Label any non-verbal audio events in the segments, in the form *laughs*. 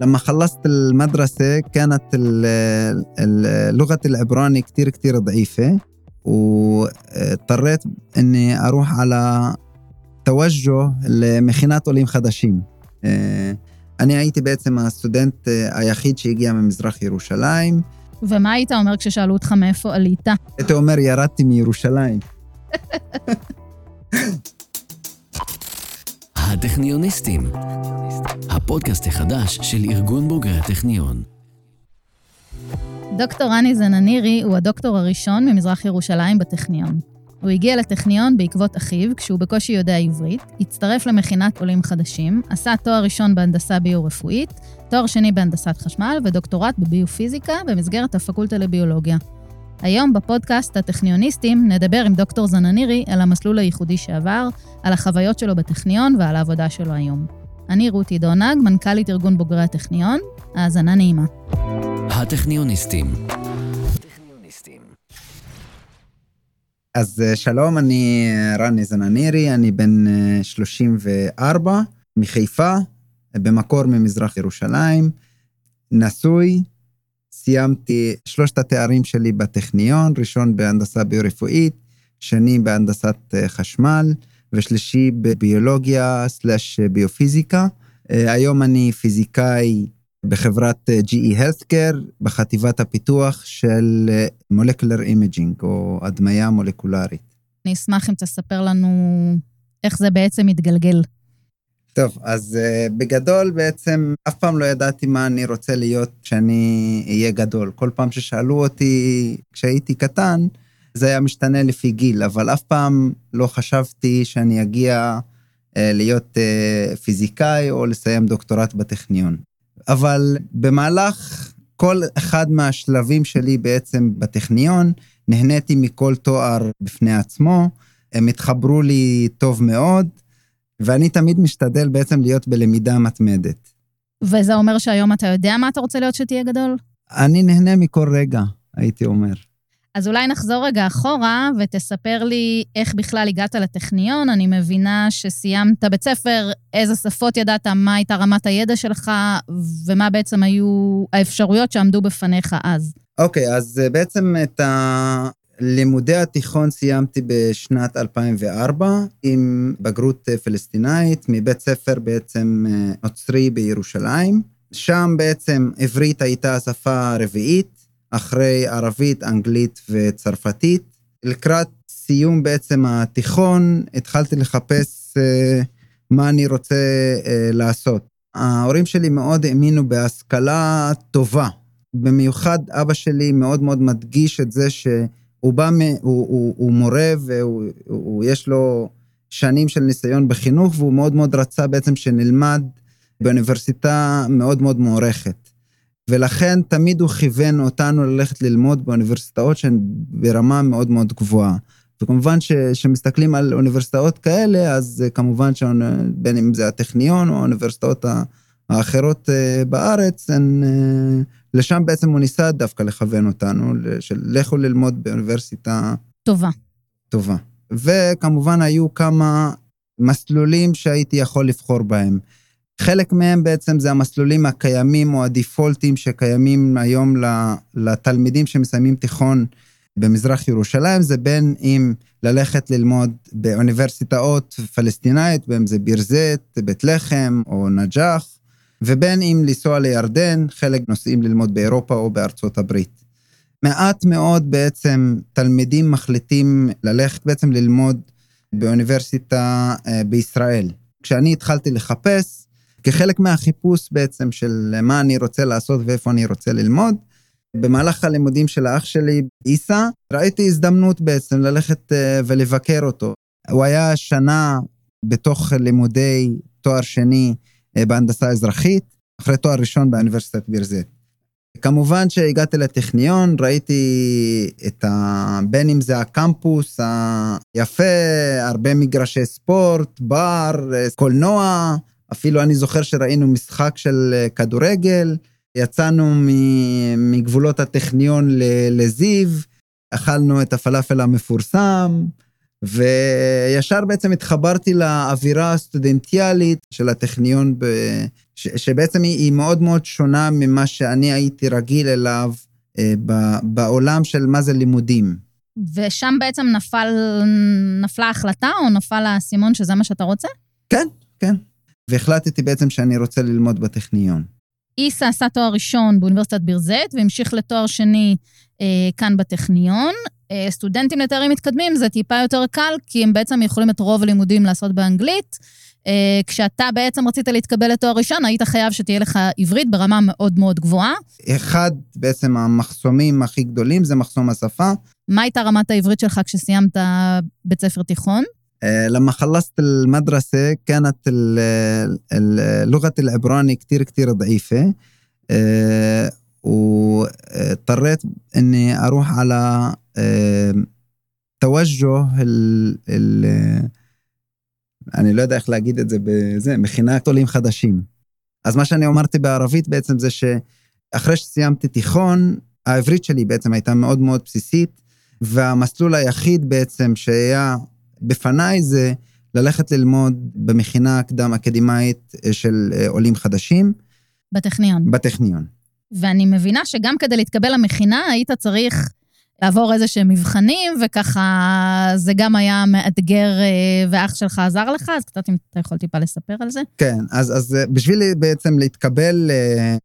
لما خلصت المدرسة كانت اللغة العبراني كتير كتير ضعيفة واضطريت اني اروح على توجه למכינת עולים חדשים. אני הייתי בעצם הסטודנט היחיד שהגיע ממזרח ירושלים. ומה היית אומר כששאלו אותך מאיפה עלית? הייתי אומר, ירדתי מירושלים. *laughs* הטכניוניסטים, הפודקאסט החדש של ארגון בוגרי הטכניון. דוקטור רני זננירי הוא הדוקטור הראשון ממזרח ירושלים בטכניון. הוא הגיע לטכניון בעקבות אחיו, כשהוא בקושי יודע עברית, הצטרף למכינת עולים חדשים, עשה תואר ראשון בהנדסה ביו-רפואית, תואר שני בהנדסת חשמל ודוקטורט בביופיזיקה במסגרת הפקולטה לביולוגיה. היום בפודקאסט הטכניוניסטים נדבר עם דוקטור זננירי על המסלול הייחודי שעבר, על החוויות שלו בטכניון ועל העבודה שלו היום. אני רותי דונג, מנכ"לית ארגון בוגרי הטכניון, האזנה נעימה. הטכניוניסטים. אז שלום, אני רני זננירי, אני בן 34, מחיפה, במקור ממזרח ירושלים, נשוי, סיימתי שלושת התארים שלי בטכניון, ראשון בהנדסה ביו-רפואית, שני בהנדסת חשמל, ושלישי בביולוגיה slash ביופיזיקה. היום אני פיזיקאי בחברת GE Healthcare, בחטיבת הפיתוח של Molecular Imaging, או הדמיה מולקולרית. אני אשמח אם תספר לנו איך זה בעצם מתגלגל. טוב, אז uh, בגדול בעצם אף פעם לא ידעתי מה אני רוצה להיות כשאני אהיה גדול. כל פעם ששאלו אותי כשהייתי קטן, זה היה משתנה לפי גיל, אבל אף פעם לא חשבתי שאני אגיע uh, להיות uh, פיזיקאי או לסיים דוקטורט בטכניון. אבל במהלך כל אחד מהשלבים שלי בעצם בטכניון, נהניתי מכל תואר בפני עצמו, הם התחברו לי טוב מאוד, ואני תמיד משתדל בעצם להיות בלמידה מתמדת. וזה אומר שהיום אתה יודע מה אתה רוצה להיות שתהיה גדול? אני נהנה מכל רגע, הייתי אומר. אז אולי נחזור רגע אחורה ותספר לי איך בכלל הגעת לטכניון. אני מבינה שסיימת בית ספר, איזה שפות ידעת, מה הייתה רמת הידע שלך, ומה בעצם היו האפשרויות שעמדו בפניך אז. אוקיי, okay, אז בעצם את לימודי התיכון סיימתי בשנת 2004 עם בגרות פלסטינאית מבית ספר בעצם נוצרי בירושלים. שם בעצם עברית הייתה השפה הרביעית, אחרי ערבית, אנגלית וצרפתית. לקראת סיום בעצם התיכון התחלתי לחפש uh, מה אני רוצה לעשות. ההורים שלי מאוד האמינו בהשכלה טובה. במיוחד אבא שלי מאוד מאוד מדגיש את זה שהוא בא, מ, הוא, הוא, הוא מורה ויש לו שנים של ניסיון בחינוך, והוא מאוד מאוד רצה בעצם שנלמד באוניברסיטה מאוד מאוד מוערכת. ולכן תמיד הוא כיוון אותנו ללכת ללמוד באוניברסיטאות שהן ברמה מאוד מאוד גבוהה. וכמובן כשמסתכלים על אוניברסיטאות כאלה, אז כמובן שבין אם זה הטכניון או האוניברסיטאות האחרות אה, בארץ, הן, אה, לשם בעצם הוא ניסה דווקא לכוון אותנו, של לכו ללמוד באוניברסיטה... טובה. טובה. וכמובן היו כמה מסלולים שהייתי יכול לבחור בהם. חלק מהם בעצם זה המסלולים הקיימים או הדיפולטים שקיימים היום לתלמידים שמסיימים תיכון במזרח ירושלים, זה בין אם ללכת ללמוד באוניברסיטאות פלסטינאיות, בין אם זה בירזט, בית לחם או נג'אח, ובין אם לנסוע לירדן, חלק נוסעים ללמוד באירופה או בארצות הברית. מעט מאוד בעצם תלמידים מחליטים ללכת בעצם ללמוד באוניברסיטה אה, בישראל. כשאני התחלתי לחפש, כחלק מהחיפוש בעצם של מה אני רוצה לעשות ואיפה אני רוצה ללמוד. במהלך הלימודים של האח שלי, עיסא, ראיתי הזדמנות בעצם ללכת אה, ולבקר אותו. הוא היה שנה בתוך לימודי תואר שני בהנדסה אזרחית, אחרי תואר ראשון באוניברסיטת בירזט. כמובן שהגעתי לטכניון, ראיתי את ה... בין אם זה הקמפוס היפה, הרבה מגרשי ספורט, בר, אה, קולנוע, אפילו אני זוכר שראינו משחק של אה, כדורגל, יצאנו מגבולות הטכניון לזיו, אכלנו את הפלאפל המפורסם, וישר בעצם התחברתי לאווירה הסטודנטיאלית של הטכניון, ב... ש... שבעצם היא, היא מאוד מאוד שונה ממה שאני הייתי רגיל אליו אה, ב... בעולם של מה זה לימודים. ושם בעצם נפל, נפלה החלטה או נפל האסימון שזה מה שאתה רוצה? כן, כן. והחלטתי בעצם שאני רוצה ללמוד בטכניון. איסה עשה תואר ראשון באוניברסיטת ביר זית והמשיך לתואר שני אה, כאן בטכניון. אה, סטודנטים לתארים מתקדמים זה טיפה יותר קל, כי הם בעצם יכולים את רוב הלימודים לעשות באנגלית. אה, כשאתה בעצם רצית להתקבל לתואר ראשון, היית חייב שתהיה לך עברית ברמה מאוד מאוד גבוהה. אחד בעצם המחסומים הכי גדולים זה מחסום השפה. מה הייתה רמת העברית שלך כשסיימת בית ספר תיכון? لما خلصت المدرسة كانت اللغة العبراني كتير كتير ضعيفة واضطريت اني اروح على توجه ال ال אני לא יודע איך להגיד את זה בזה, מכינת עולים חדשים. אז מה שאני אמרתי בערבית בעצם זה שאחרי שסיימתי תיכון, העברית שלי בעצם הייתה מאוד מאוד בסיסית, והמסלול היחיד בעצם שהיה בפניי זה ללכת ללמוד במכינה הקדם-אקדמאית של עולים חדשים. בטכניון. בטכניון. ואני מבינה שגם כדי להתקבל למכינה היית צריך לעבור איזה שהם מבחנים, וככה זה גם היה מאתגר ואח שלך עזר לך, אז קצת אם אתה יכול טיפה לספר על זה. כן, אז, אז בשביל בעצם להתקבל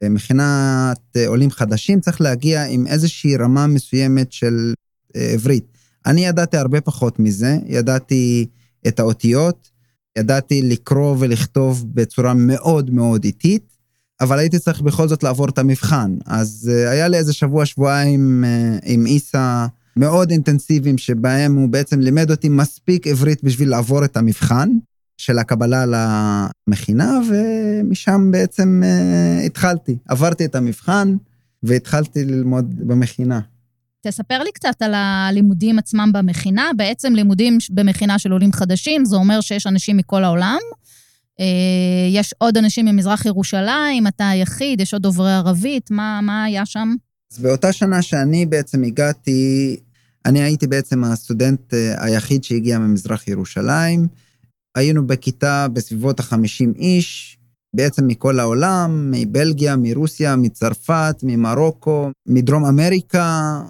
למכינת עולים חדשים, צריך להגיע עם איזושהי רמה מסוימת של עברית. אני ידעתי הרבה פחות מזה, ידעתי את האותיות, ידעתי לקרוא ולכתוב בצורה מאוד מאוד איטית, אבל הייתי צריך בכל זאת לעבור את המבחן. אז היה לי איזה שבוע, שבועיים עם איסה מאוד אינטנסיביים, שבהם הוא בעצם לימד אותי מספיק עברית בשביל לעבור את המבחן של הקבלה למכינה, ומשם בעצם התחלתי. עברתי את המבחן והתחלתי ללמוד במכינה. תספר לי קצת על הלימודים עצמם במכינה. בעצם לימודים במכינה של עולים חדשים, זה אומר שיש אנשים מכל העולם. יש עוד אנשים ממזרח ירושלים, אתה היחיד, יש עוד דוברי ערבית, מה, מה היה שם? אז באותה שנה שאני בעצם הגעתי, אני הייתי בעצם הסטודנט היחיד שהגיע ממזרח ירושלים. היינו בכיתה בסביבות ה-50 איש, בעצם מכל העולם, מבלגיה, מרוסיה, מצרפת, ממרוקו, מדרום אמריקה.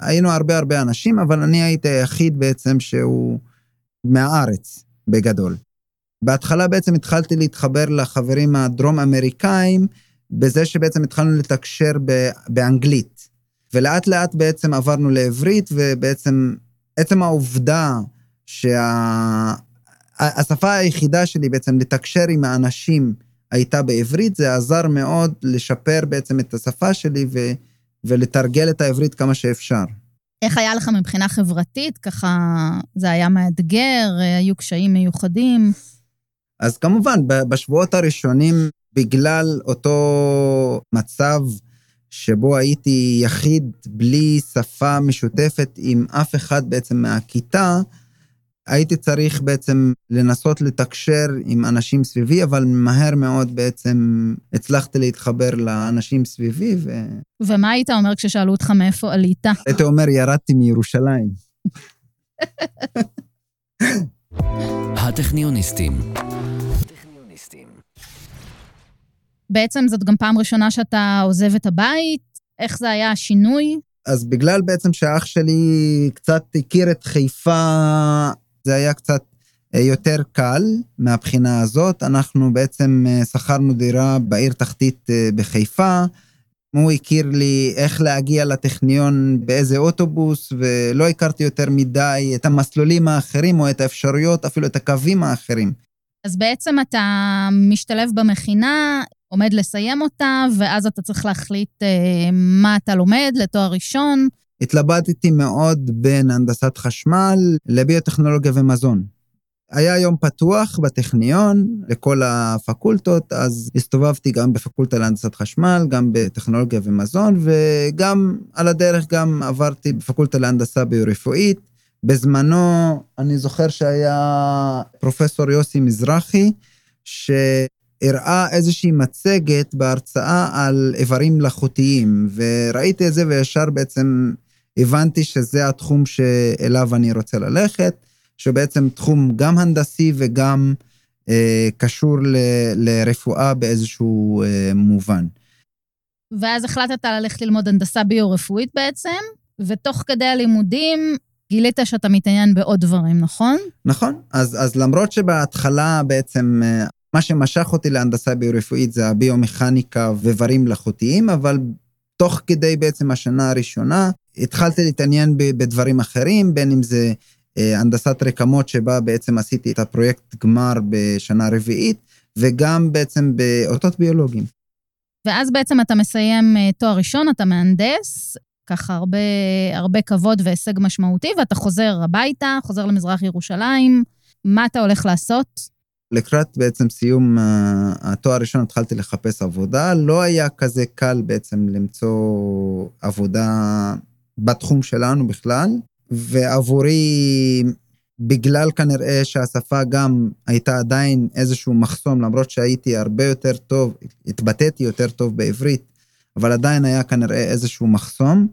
היינו הרבה הרבה אנשים, אבל אני הייתי היחיד בעצם שהוא מהארץ, בגדול. בהתחלה בעצם התחלתי להתחבר לחברים הדרום אמריקאים, בזה שבעצם התחלנו לתקשר באנגלית. ולאט לאט בעצם עברנו לעברית, ובעצם עצם העובדה שהשפה שה... היחידה שלי בעצם לתקשר עם האנשים הייתה בעברית, זה עזר מאוד לשפר בעצם את השפה שלי ו... ולתרגל את העברית כמה שאפשר. איך היה לך מבחינה חברתית? ככה זה היה מאתגר, היו קשיים מיוחדים? אז כמובן, בשבועות הראשונים, בגלל אותו מצב שבו הייתי יחיד בלי שפה משותפת עם אף אחד בעצם מהכיתה, הייתי צריך בעצם לנסות לתקשר עם אנשים סביבי, אבל מהר מאוד בעצם הצלחתי להתחבר לאנשים סביבי ו... ומה היית אומר כששאלו אותך מאיפה עלית? הייתי אומר, ירדתי מירושלים. הטכניוניסטים. בעצם זאת גם פעם ראשונה שאתה עוזב את הבית, איך זה היה השינוי? אז בגלל בעצם שאח שלי קצת הכיר את חיפה, זה היה קצת יותר קל מהבחינה הזאת. אנחנו בעצם שכרנו דירה בעיר תחתית בחיפה. הוא הכיר לי איך להגיע לטכניון באיזה אוטובוס, ולא הכרתי יותר מדי את המסלולים האחרים או את האפשרויות, אפילו את הקווים האחרים. אז בעצם אתה משתלב במכינה, עומד לסיים אותה, ואז אתה צריך להחליט אה, מה אתה לומד לתואר ראשון. התלבטתי מאוד בין הנדסת חשמל לביוטכנולוגיה ומזון. היה יום פתוח בטכניון לכל הפקולטות, אז הסתובבתי גם בפקולטה להנדסת חשמל, גם בטכנולוגיה ומזון, וגם על הדרך גם עברתי בפקולטה להנדסה ביו-רפואית. בזמנו, אני זוכר שהיה פרופסור יוסי מזרחי, שהראה איזושהי מצגת בהרצאה על איברים מלאכותיים, וראיתי את זה וישר בעצם הבנתי שזה התחום שאליו אני רוצה ללכת. שהוא בעצם תחום גם הנדסי וגם אה, קשור ל, לרפואה באיזשהו אה, מובן. ואז החלטת ללכת ללמוד הנדסה ביו-רפואית בעצם, ותוך כדי הלימודים גילית שאתה מתעניין בעוד דברים, נכון? נכון. אז, אז למרות שבהתחלה בעצם אה, מה שמשך אותי להנדסה ביו-רפואית זה הביומכניקה ואיברים מלאכותיים, אבל תוך כדי בעצם השנה הראשונה התחלתי להתעניין בדברים אחרים, בין אם זה אה, הנדסת רקמות שבה בעצם עשיתי את הפרויקט גמר בשנה רביעית, וגם בעצם באותות ביולוגיים. ואז בעצם אתה מסיים אה, תואר ראשון, אתה מהנדס, ככה הרבה, הרבה כבוד והישג משמעותי, ואתה חוזר הביתה, חוזר למזרח ירושלים. מה אתה הולך לעשות? לקראת בעצם סיום uh, התואר הראשון התחלתי לחפש עבודה, לא היה כזה קל בעצם למצוא עבודה בתחום שלנו בכלל, ועבורי, בגלל כנראה שהשפה גם הייתה עדיין איזשהו מחסום, למרות שהייתי הרבה יותר טוב, התבטאתי יותר טוב בעברית, אבל עדיין היה כנראה איזשהו מחסום.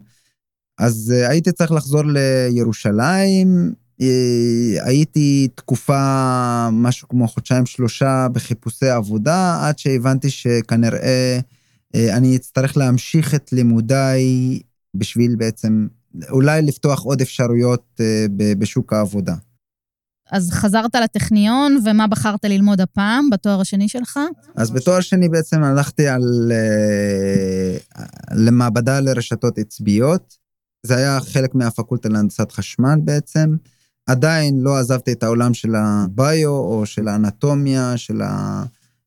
אז uh, הייתי צריך לחזור לירושלים, אה, הייתי תקופה, משהו כמו חודשיים שלושה בחיפושי עבודה, עד שהבנתי שכנראה אה, אני אצטרך להמשיך את לימודיי בשביל בעצם אולי לפתוח עוד אפשרויות אה, בשוק העבודה. אז חזרת לטכניון, ומה בחרת ללמוד הפעם בתואר השני שלך? אז בתואר שני בעצם הלכתי על... למעבדה לרשתות עצביות. זה היה חלק מהפקולטה להנדסת חשמל בעצם. עדיין לא עזבתי את העולם של הביו או של האנטומיה, של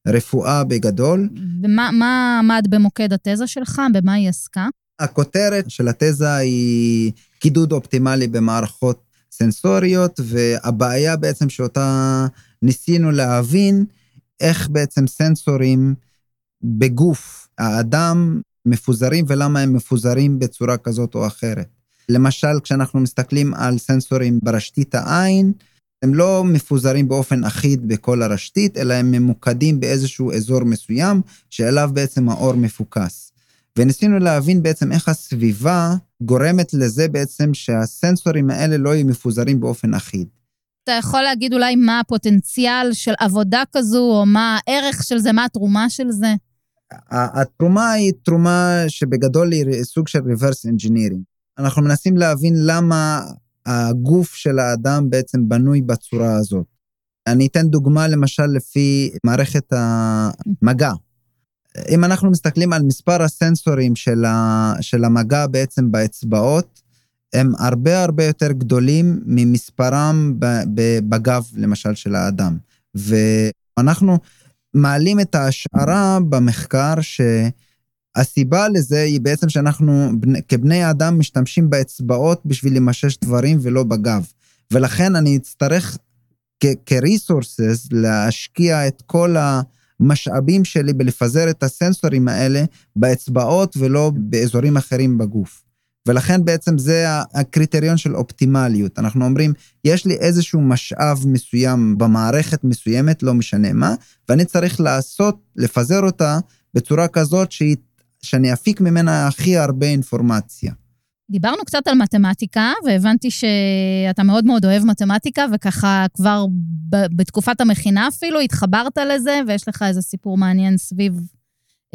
הרפואה בגדול. ומה עמד במוקד התזה שלך? במה היא עסקה? הכותרת של התזה היא קידוד אופטימלי במערכות סנסוריות, והבעיה בעצם שאותה ניסינו להבין, איך בעצם סנסורים בגוף האדם מפוזרים ולמה הם מפוזרים בצורה כזאת או אחרת. למשל, כשאנחנו מסתכלים על סנסורים ברשתית העין, הם לא מפוזרים באופן אחיד בכל הרשתית, אלא הם ממוקדים באיזשהו אזור מסוים, שאליו בעצם האור מפוקס. וניסינו להבין בעצם איך הסביבה גורמת לזה בעצם שהסנסורים האלה לא יהיו מפוזרים באופן אחיד. אתה יכול להגיד אולי מה הפוטנציאל של עבודה כזו, או מה הערך של זה, מה התרומה של זה? התרומה היא תרומה שבגדול היא סוג של reverse engineering. אנחנו מנסים להבין למה הגוף של האדם בעצם בנוי בצורה הזאת. אני אתן דוגמה למשל לפי מערכת המגע. אם אנחנו מסתכלים על מספר הסנסורים של, ה, של המגע בעצם באצבעות, הם הרבה הרבה יותר גדולים ממספרם בגב, למשל, של האדם. ואנחנו מעלים את ההשערה במחקר ש... הסיבה לזה היא בעצם שאנחנו כבני אדם משתמשים באצבעות בשביל למשש דברים ולא בגב. ולכן אני אצטרך כ-resources להשקיע את כל המשאבים שלי בלפזר את הסנסורים האלה באצבעות ולא באזורים אחרים בגוף. ולכן בעצם זה הקריטריון של אופטימליות. אנחנו אומרים, יש לי איזשהו משאב מסוים במערכת מסוימת, לא משנה מה, ואני צריך לעשות, לפזר אותה בצורה כזאת שהיא שאני אפיק ממנה הכי הרבה אינפורמציה. דיברנו קצת על מתמטיקה, והבנתי שאתה מאוד מאוד אוהב מתמטיקה, וככה כבר בתקופת המכינה אפילו התחברת לזה, ויש לך איזה סיפור מעניין סביב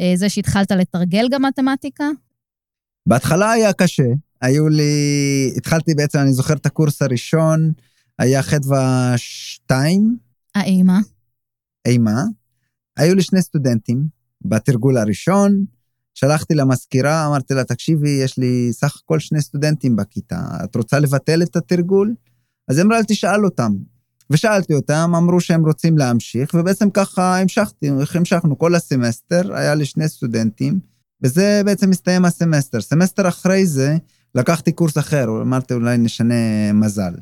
אה, זה שהתחלת לתרגל גם מתמטיקה? בהתחלה היה קשה. היו לי, התחלתי בעצם, אני זוכר את הקורס הראשון, היה חדווה שתיים. האימה. אימה. היו לי שני סטודנטים בתרגול הראשון, שלחתי למזכירה, אמרתי לה, תקשיבי, יש לי סך הכל שני סטודנטים בכיתה, את רוצה לבטל את התרגול? אז אמרה לי, תשאל אותם. ושאלתי אותם, אמרו שהם רוצים להמשיך, ובעצם ככה המשכתי, המשכנו כל הסמסטר, היה לי שני סטודנטים, וזה בעצם הסתיים הסמסטר. סמסטר אחרי זה, לקחתי קורס אחר, אמרתי, אולי נשנה מזל.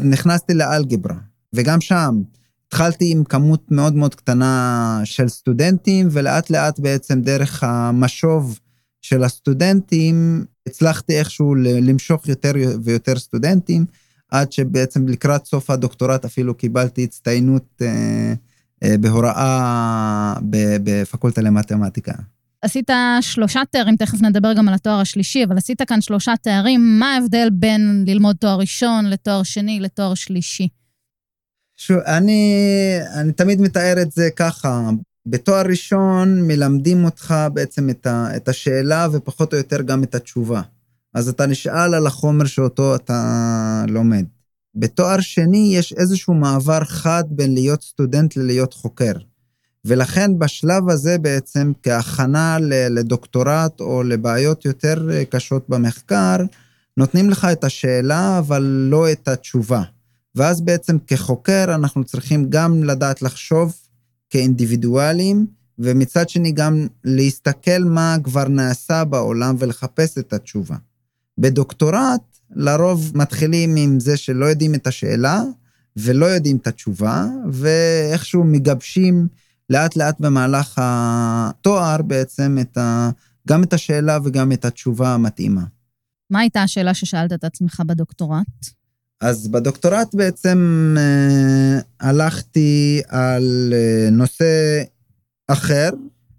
נכנסתי לאלגברה, וגם שם התחלתי עם כמות מאוד מאוד קטנה של סטודנטים, ולאט לאט בעצם דרך המשוב של הסטודנטים, הצלחתי איכשהו למשוך יותר ויותר סטודנטים, עד שבעצם לקראת סוף הדוקטורט אפילו קיבלתי הצטיינות אה, אה, בהוראה בפקולטה למתמטיקה. עשית שלושה תארים, תכף נדבר גם על התואר השלישי, אבל עשית כאן שלושה תארים, מה ההבדל בין ללמוד תואר ראשון לתואר שני לתואר שלישי? שוב, אני, אני תמיד מתאר את זה ככה. בתואר ראשון מלמדים אותך בעצם את, ה, את השאלה ופחות או יותר גם את התשובה. אז אתה נשאל על החומר שאותו אתה לומד. בתואר שני יש איזשהו מעבר חד בין להיות סטודנט ללהיות חוקר. ולכן בשלב הזה בעצם, כהכנה לדוקטורט או לבעיות יותר אה, קשות במחקר, נותנים לך את השאלה, אבל לא את התשובה. ואז בעצם כחוקר אנחנו צריכים גם לדעת לחשוב כאינדיבידואלים, ומצד שני גם להסתכל מה כבר נעשה בעולם ולחפש את התשובה. בדוקטורט, לרוב מתחילים עם זה שלא יודעים את השאלה ולא יודעים את התשובה, ואיכשהו מגבשים לאט לאט במהלך התואר בעצם את ה... גם את השאלה וגם את התשובה המתאימה. מה הייתה השאלה ששאלת את עצמך בדוקטורט? אז בדוקטורט בעצם אה, הלכתי על אה, נושא אחר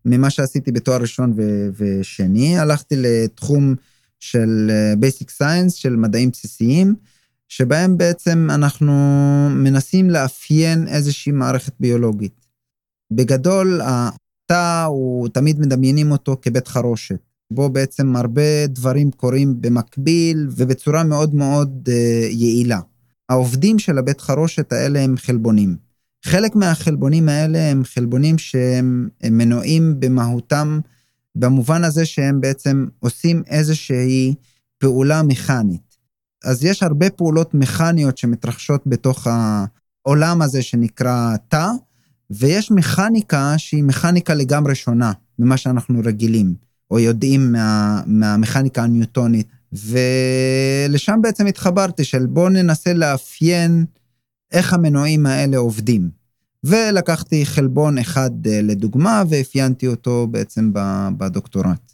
ממה שעשיתי בתואר ראשון ו- ושני. הלכתי לתחום של אה, Basic Science, של מדעים בסיסיים, שבהם בעצם אנחנו מנסים לאפיין איזושהי מערכת ביולוגית. בגדול, התא, הוא תמיד מדמיינים אותו כבית חרושת. בו בעצם הרבה דברים קורים במקביל ובצורה מאוד מאוד uh, יעילה. העובדים של הבית חרושת האלה הם חלבונים. חלק מהחלבונים האלה הם חלבונים שהם מנועים במהותם, במובן הזה שהם בעצם עושים איזושהי פעולה מכנית. אז יש הרבה פעולות מכניות שמתרחשות בתוך העולם הזה שנקרא תא, ויש מכניקה שהיא מכניקה לגמרי שונה ממה שאנחנו רגילים, או יודעים מה, מהמכניקה הניוטונית. ולשם בעצם התחברתי, של בואו ננסה לאפיין איך המנועים האלה עובדים. ולקחתי חלבון אחד אה, לדוגמה, ואפיינתי אותו בעצם בדוקטורט.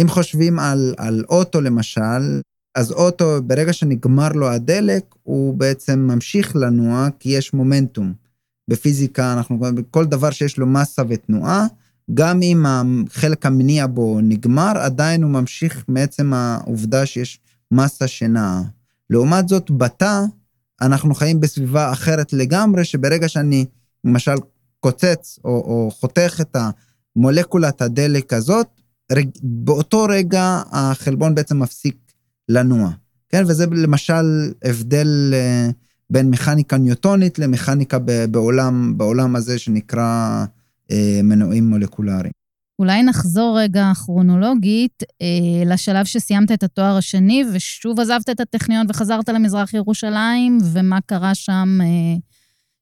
אם חושבים על, על אוטו למשל, אז אוטו, ברגע שנגמר לו הדלק, הוא בעצם ממשיך לנוע כי יש מומנטום. בפיזיקה, אנחנו, כל דבר שיש לו מסה ותנועה, גם אם החלק המניע בו נגמר, עדיין הוא ממשיך מעצם העובדה שיש מסה שנעה. לעומת זאת, בתא, אנחנו חיים בסביבה אחרת לגמרי, שברגע שאני, למשל, קוצץ או, או חותך את המולקולת הדלק הזאת, רג, באותו רגע החלבון בעצם מפסיק לנוע. כן, וזה למשל הבדל... Uh, בין מכניקה ניוטונית למכניקה בעולם, בעולם הזה שנקרא אה, מנועים מולקולריים. אולי נחזור רגע כרונולוגית אה, לשלב שסיימת את התואר השני ושוב עזבת את הטכניון וחזרת למזרח ירושלים, ומה קרה שם אה,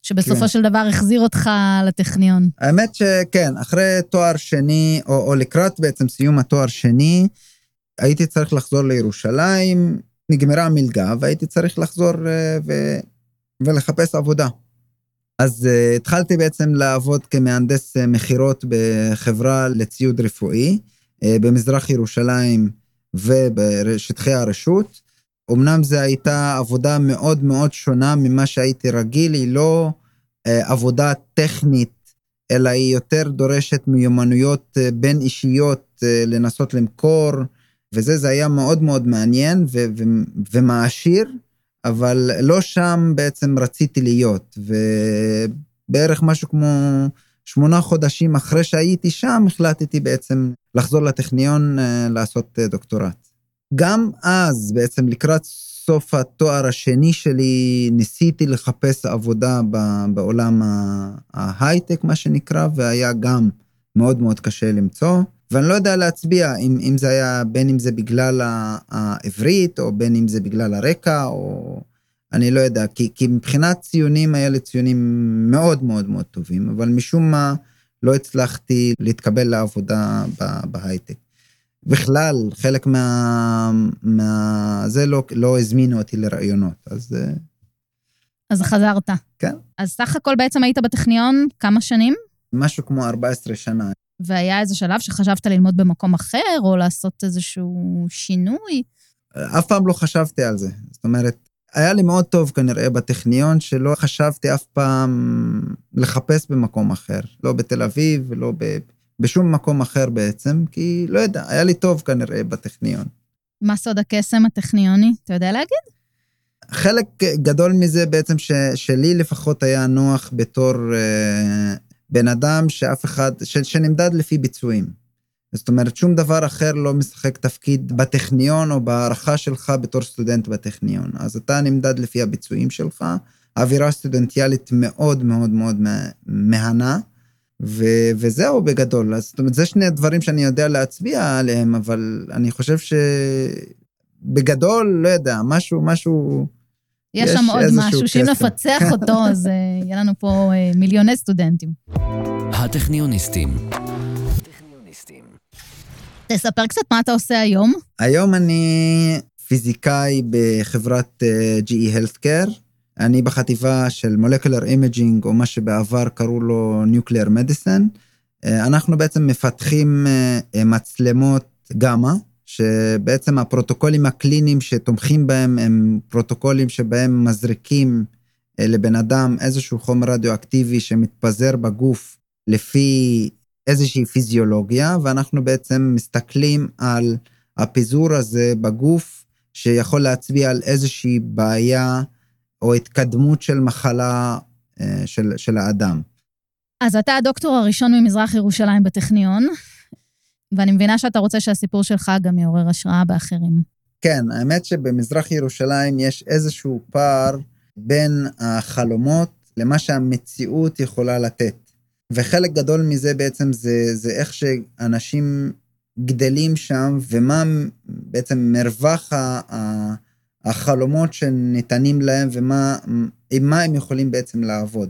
שבסופו כן. של דבר החזיר אותך לטכניון? האמת שכן, אחרי תואר שני, או, או לקראת בעצם סיום התואר שני, הייתי צריך לחזור לירושלים, נגמרה המלגה והייתי צריך לחזור אה, ו... ולחפש עבודה. אז uh, התחלתי בעצם לעבוד כמהנדס uh, מכירות בחברה לציוד רפואי uh, במזרח ירושלים ובשטחי הרשות. אמנם זו הייתה עבודה מאוד מאוד שונה ממה שהייתי רגיל, היא לא uh, עבודה טכנית, אלא היא יותר דורשת מיומנויות uh, בין אישיות uh, לנסות למכור, וזה, זה היה מאוד מאוד מעניין ו- ו- ומעשיר. אבל לא שם בעצם רציתי להיות, ובערך משהו כמו שמונה חודשים אחרי שהייתי שם, החלטתי בעצם לחזור לטכניון אה, לעשות אה, דוקטורט. גם אז, בעצם לקראת סוף התואר השני שלי, ניסיתי לחפש עבודה בעולם ההייטק, מה שנקרא, והיה גם מאוד מאוד קשה למצוא. ואני לא יודע להצביע אם, אם זה היה, בין אם זה בגלל העברית, או בין אם זה בגלל הרקע, או... אני לא יודע, כי, כי מבחינת ציונים היה לי ציונים מאוד מאוד מאוד טובים, אבל משום מה לא הצלחתי להתקבל לעבודה בהייטק. בכלל, חלק מה... מה... זה לא, לא הזמינו אותי לראיונות, אז... אה, אז חזרת. כן. אז סך הכל בעצם היית בטכניון כמה שנים? משהו כמו 14 שנה. והיה איזה שלב שחשבת ללמוד במקום אחר, או לעשות איזשהו שינוי? אף פעם לא חשבתי על זה. זאת אומרת, היה לי מאוד טוב כנראה בטכניון, שלא חשבתי אף פעם לחפש במקום אחר. לא בתל אביב ולא ב... בשום מקום אחר בעצם, כי לא יודע, היה לי טוב כנראה בטכניון. מה סוד הקסם הטכניוני? אתה יודע להגיד? חלק גדול מזה בעצם ש, שלי לפחות היה נוח בתור אה, בן אדם שאף אחד, ש, שנמדד לפי ביצועים. זאת אומרת, שום דבר אחר לא משחק תפקיד בטכניון או בהערכה שלך בתור סטודנט בטכניון. אז אתה נמדד לפי הביצועים שלך, האווירה סטודנטיאלית מאוד מאוד מאוד מהנה, ו- וזהו בגדול. אז זאת אומרת, זה שני הדברים שאני יודע להצביע עליהם, אבל אני חושב שבגדול, לא יודע, משהו, משהו... יש, שם עוד משהו, שאם נפצח אותו, *laughs* אז uh, יהיה לנו פה אה, מיליוני סטודנטים. הטכניוניסטים. תספר קצת מה אתה עושה היום. היום אני פיזיקאי בחברת אה, GE Healthcare. אני בחטיבה של Molecular Imaging, או מה שבעבר קראו לו Nuclear Medicine. אה, אנחנו בעצם מפתחים אה, מצלמות גמא, שבעצם הפרוטוקולים הקליניים שתומכים בהם הם פרוטוקולים שבהם מזריקים אה, לבן אדם איזשהו חומר רדיואקטיבי שמתפזר בגוף לפי איזושהי פיזיולוגיה, ואנחנו בעצם מסתכלים על הפיזור הזה בגוף, שיכול להצביע על איזושהי בעיה או התקדמות של מחלה אה, של, של האדם. אז אתה הדוקטור הראשון ממזרח ירושלים בטכניון, ואני מבינה שאתה רוצה שהסיפור שלך גם יעורר השראה באחרים. כן, האמת שבמזרח ירושלים יש איזשהו פער בין החלומות למה שהמציאות יכולה לתת. וחלק גדול מזה בעצם זה, זה איך שאנשים גדלים שם, ומה בעצם מרווח ה... החלומות שניתנים להם ומה עם מה הם יכולים בעצם לעבוד.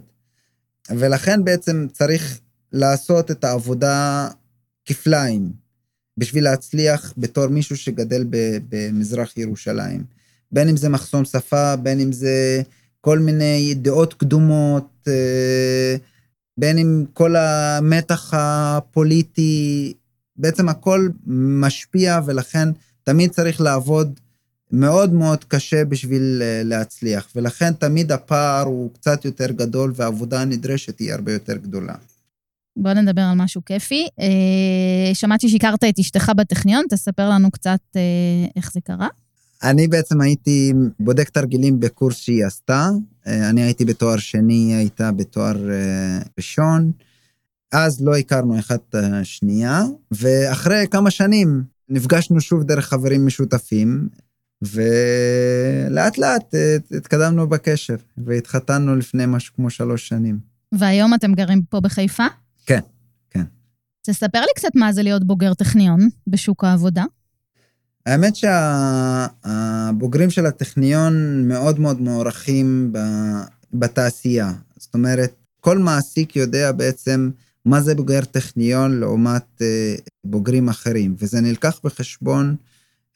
ולכן בעצם צריך לעשות את העבודה כפליים בשביל להצליח בתור מישהו שגדל במזרח ירושלים. בין אם זה מחסום שפה, בין אם זה כל מיני דעות קדומות, אה, בין אם כל המתח הפוליטי, בעצם הכל משפיע ולכן תמיד צריך לעבוד מאוד מאוד קשה בשביל אה, להצליח, ולכן תמיד הפער הוא קצת יותר גדול והעבודה הנדרשת היא הרבה יותר גדולה. בוא נדבר על משהו כיפי. אה, שמעתי שהכרת את אשתך בטכניון, תספר לנו קצת אה, איך זה קרה. אני בעצם הייתי בודק תרגילים בקורס שהיא עשתה. אני הייתי בתואר שני, היא הייתה בתואר ראשון. אז לא הכרנו אחת השנייה, ואחרי כמה שנים נפגשנו שוב דרך חברים משותפים. ולאט לאט אה, התקדמנו בקשר, והתחתנו לפני משהו כמו שלוש שנים. והיום אתם גרים פה בחיפה? כן, כן. תספר לי קצת מה זה להיות בוגר טכניון בשוק העבודה. האמת שהבוגרים של הטכניון מאוד מאוד מוערכים בתעשייה. זאת אומרת, כל מעסיק יודע בעצם מה זה בוגר טכניון לעומת אה, בוגרים אחרים, וזה נלקח בחשבון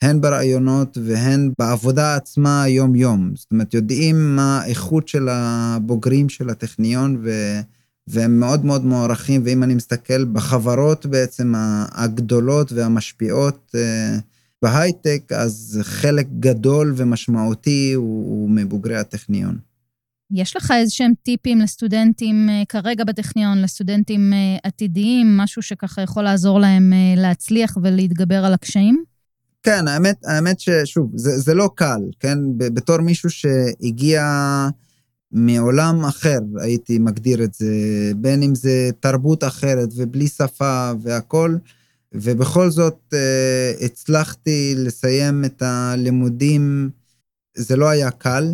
הן ברעיונות והן בעבודה עצמה יום-יום. זאת אומרת, יודעים מה האיכות של הבוגרים של הטכניון, ו... והם מאוד מאוד מוערכים, ואם אני מסתכל בחברות בעצם הגדולות והמשפיעות אה, בהייטק, אז חלק גדול ומשמעותי הוא, הוא מבוגרי הטכניון. יש לך איזה שהם טיפים לסטודנטים אה, כרגע בטכניון, לסטודנטים אה, עתידיים, משהו שככה יכול לעזור להם להצליח ולהתגבר על הקשיים? כן, האמת, האמת ששוב, זה, זה לא קל, כן? בתור מישהו שהגיע מעולם אחר, הייתי מגדיר את זה, בין אם זה תרבות אחרת ובלי שפה והכול, ובכל זאת אה, הצלחתי לסיים את הלימודים, זה לא היה קל,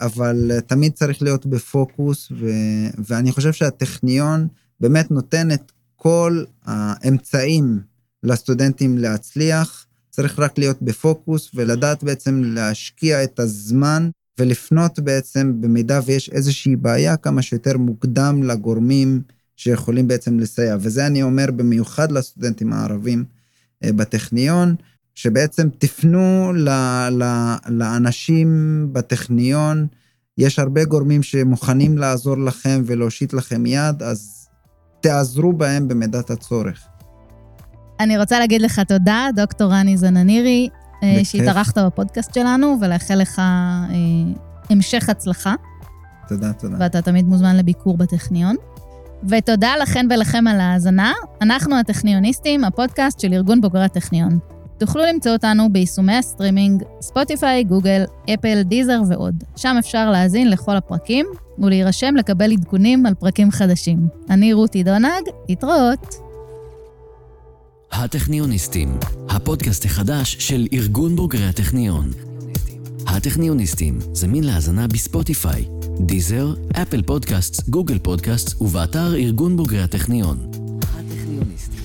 אבל תמיד צריך להיות בפוקוס, ו, ואני חושב שהטכניון באמת נותן את כל האמצעים לסטודנטים להצליח. צריך רק להיות בפוקוס ולדעת בעצם להשקיע את הזמן ולפנות בעצם, במידה ויש איזושהי בעיה, כמה שיותר מוקדם לגורמים שיכולים בעצם לסייע. וזה אני אומר במיוחד לסטודנטים הערבים אה, בטכניון, שבעצם תפנו ל, ל, לאנשים בטכניון, יש הרבה גורמים שמוכנים לעזור לכם ולהושיט לכם יד, אז תעזרו בהם במידת הצורך. אני רוצה להגיד לך תודה, דוקטור רני זננירי, אה, שהתארחת בפודקאסט שלנו, ולאחל לך אה, המשך הצלחה. תודה, תודה. ואתה תמיד מוזמן לביקור בטכניון. ותודה לכן ולכם על ההאזנה. אנחנו הטכניוניסטים, הפודקאסט של ארגון בוגרי הטכניון. תוכלו למצוא אותנו ביישומי הסטרימינג, ספוטיפיי, גוגל, אפל, דיזר ועוד. שם אפשר להאזין לכל הפרקים ולהירשם לקבל עדכונים על פרקים חדשים. אני רותי דונג, להתראות. הטכניוניסטים, הפודקאסט החדש של ארגון בוגרי הטכניון. הטכניוניסטים, זמין להאזנה בספוטיפיי, דיזר, אפל פודקאסט, גוגל פודקאסט ובאתר ארגון בוגרי הטכניון. הטכניוניסטים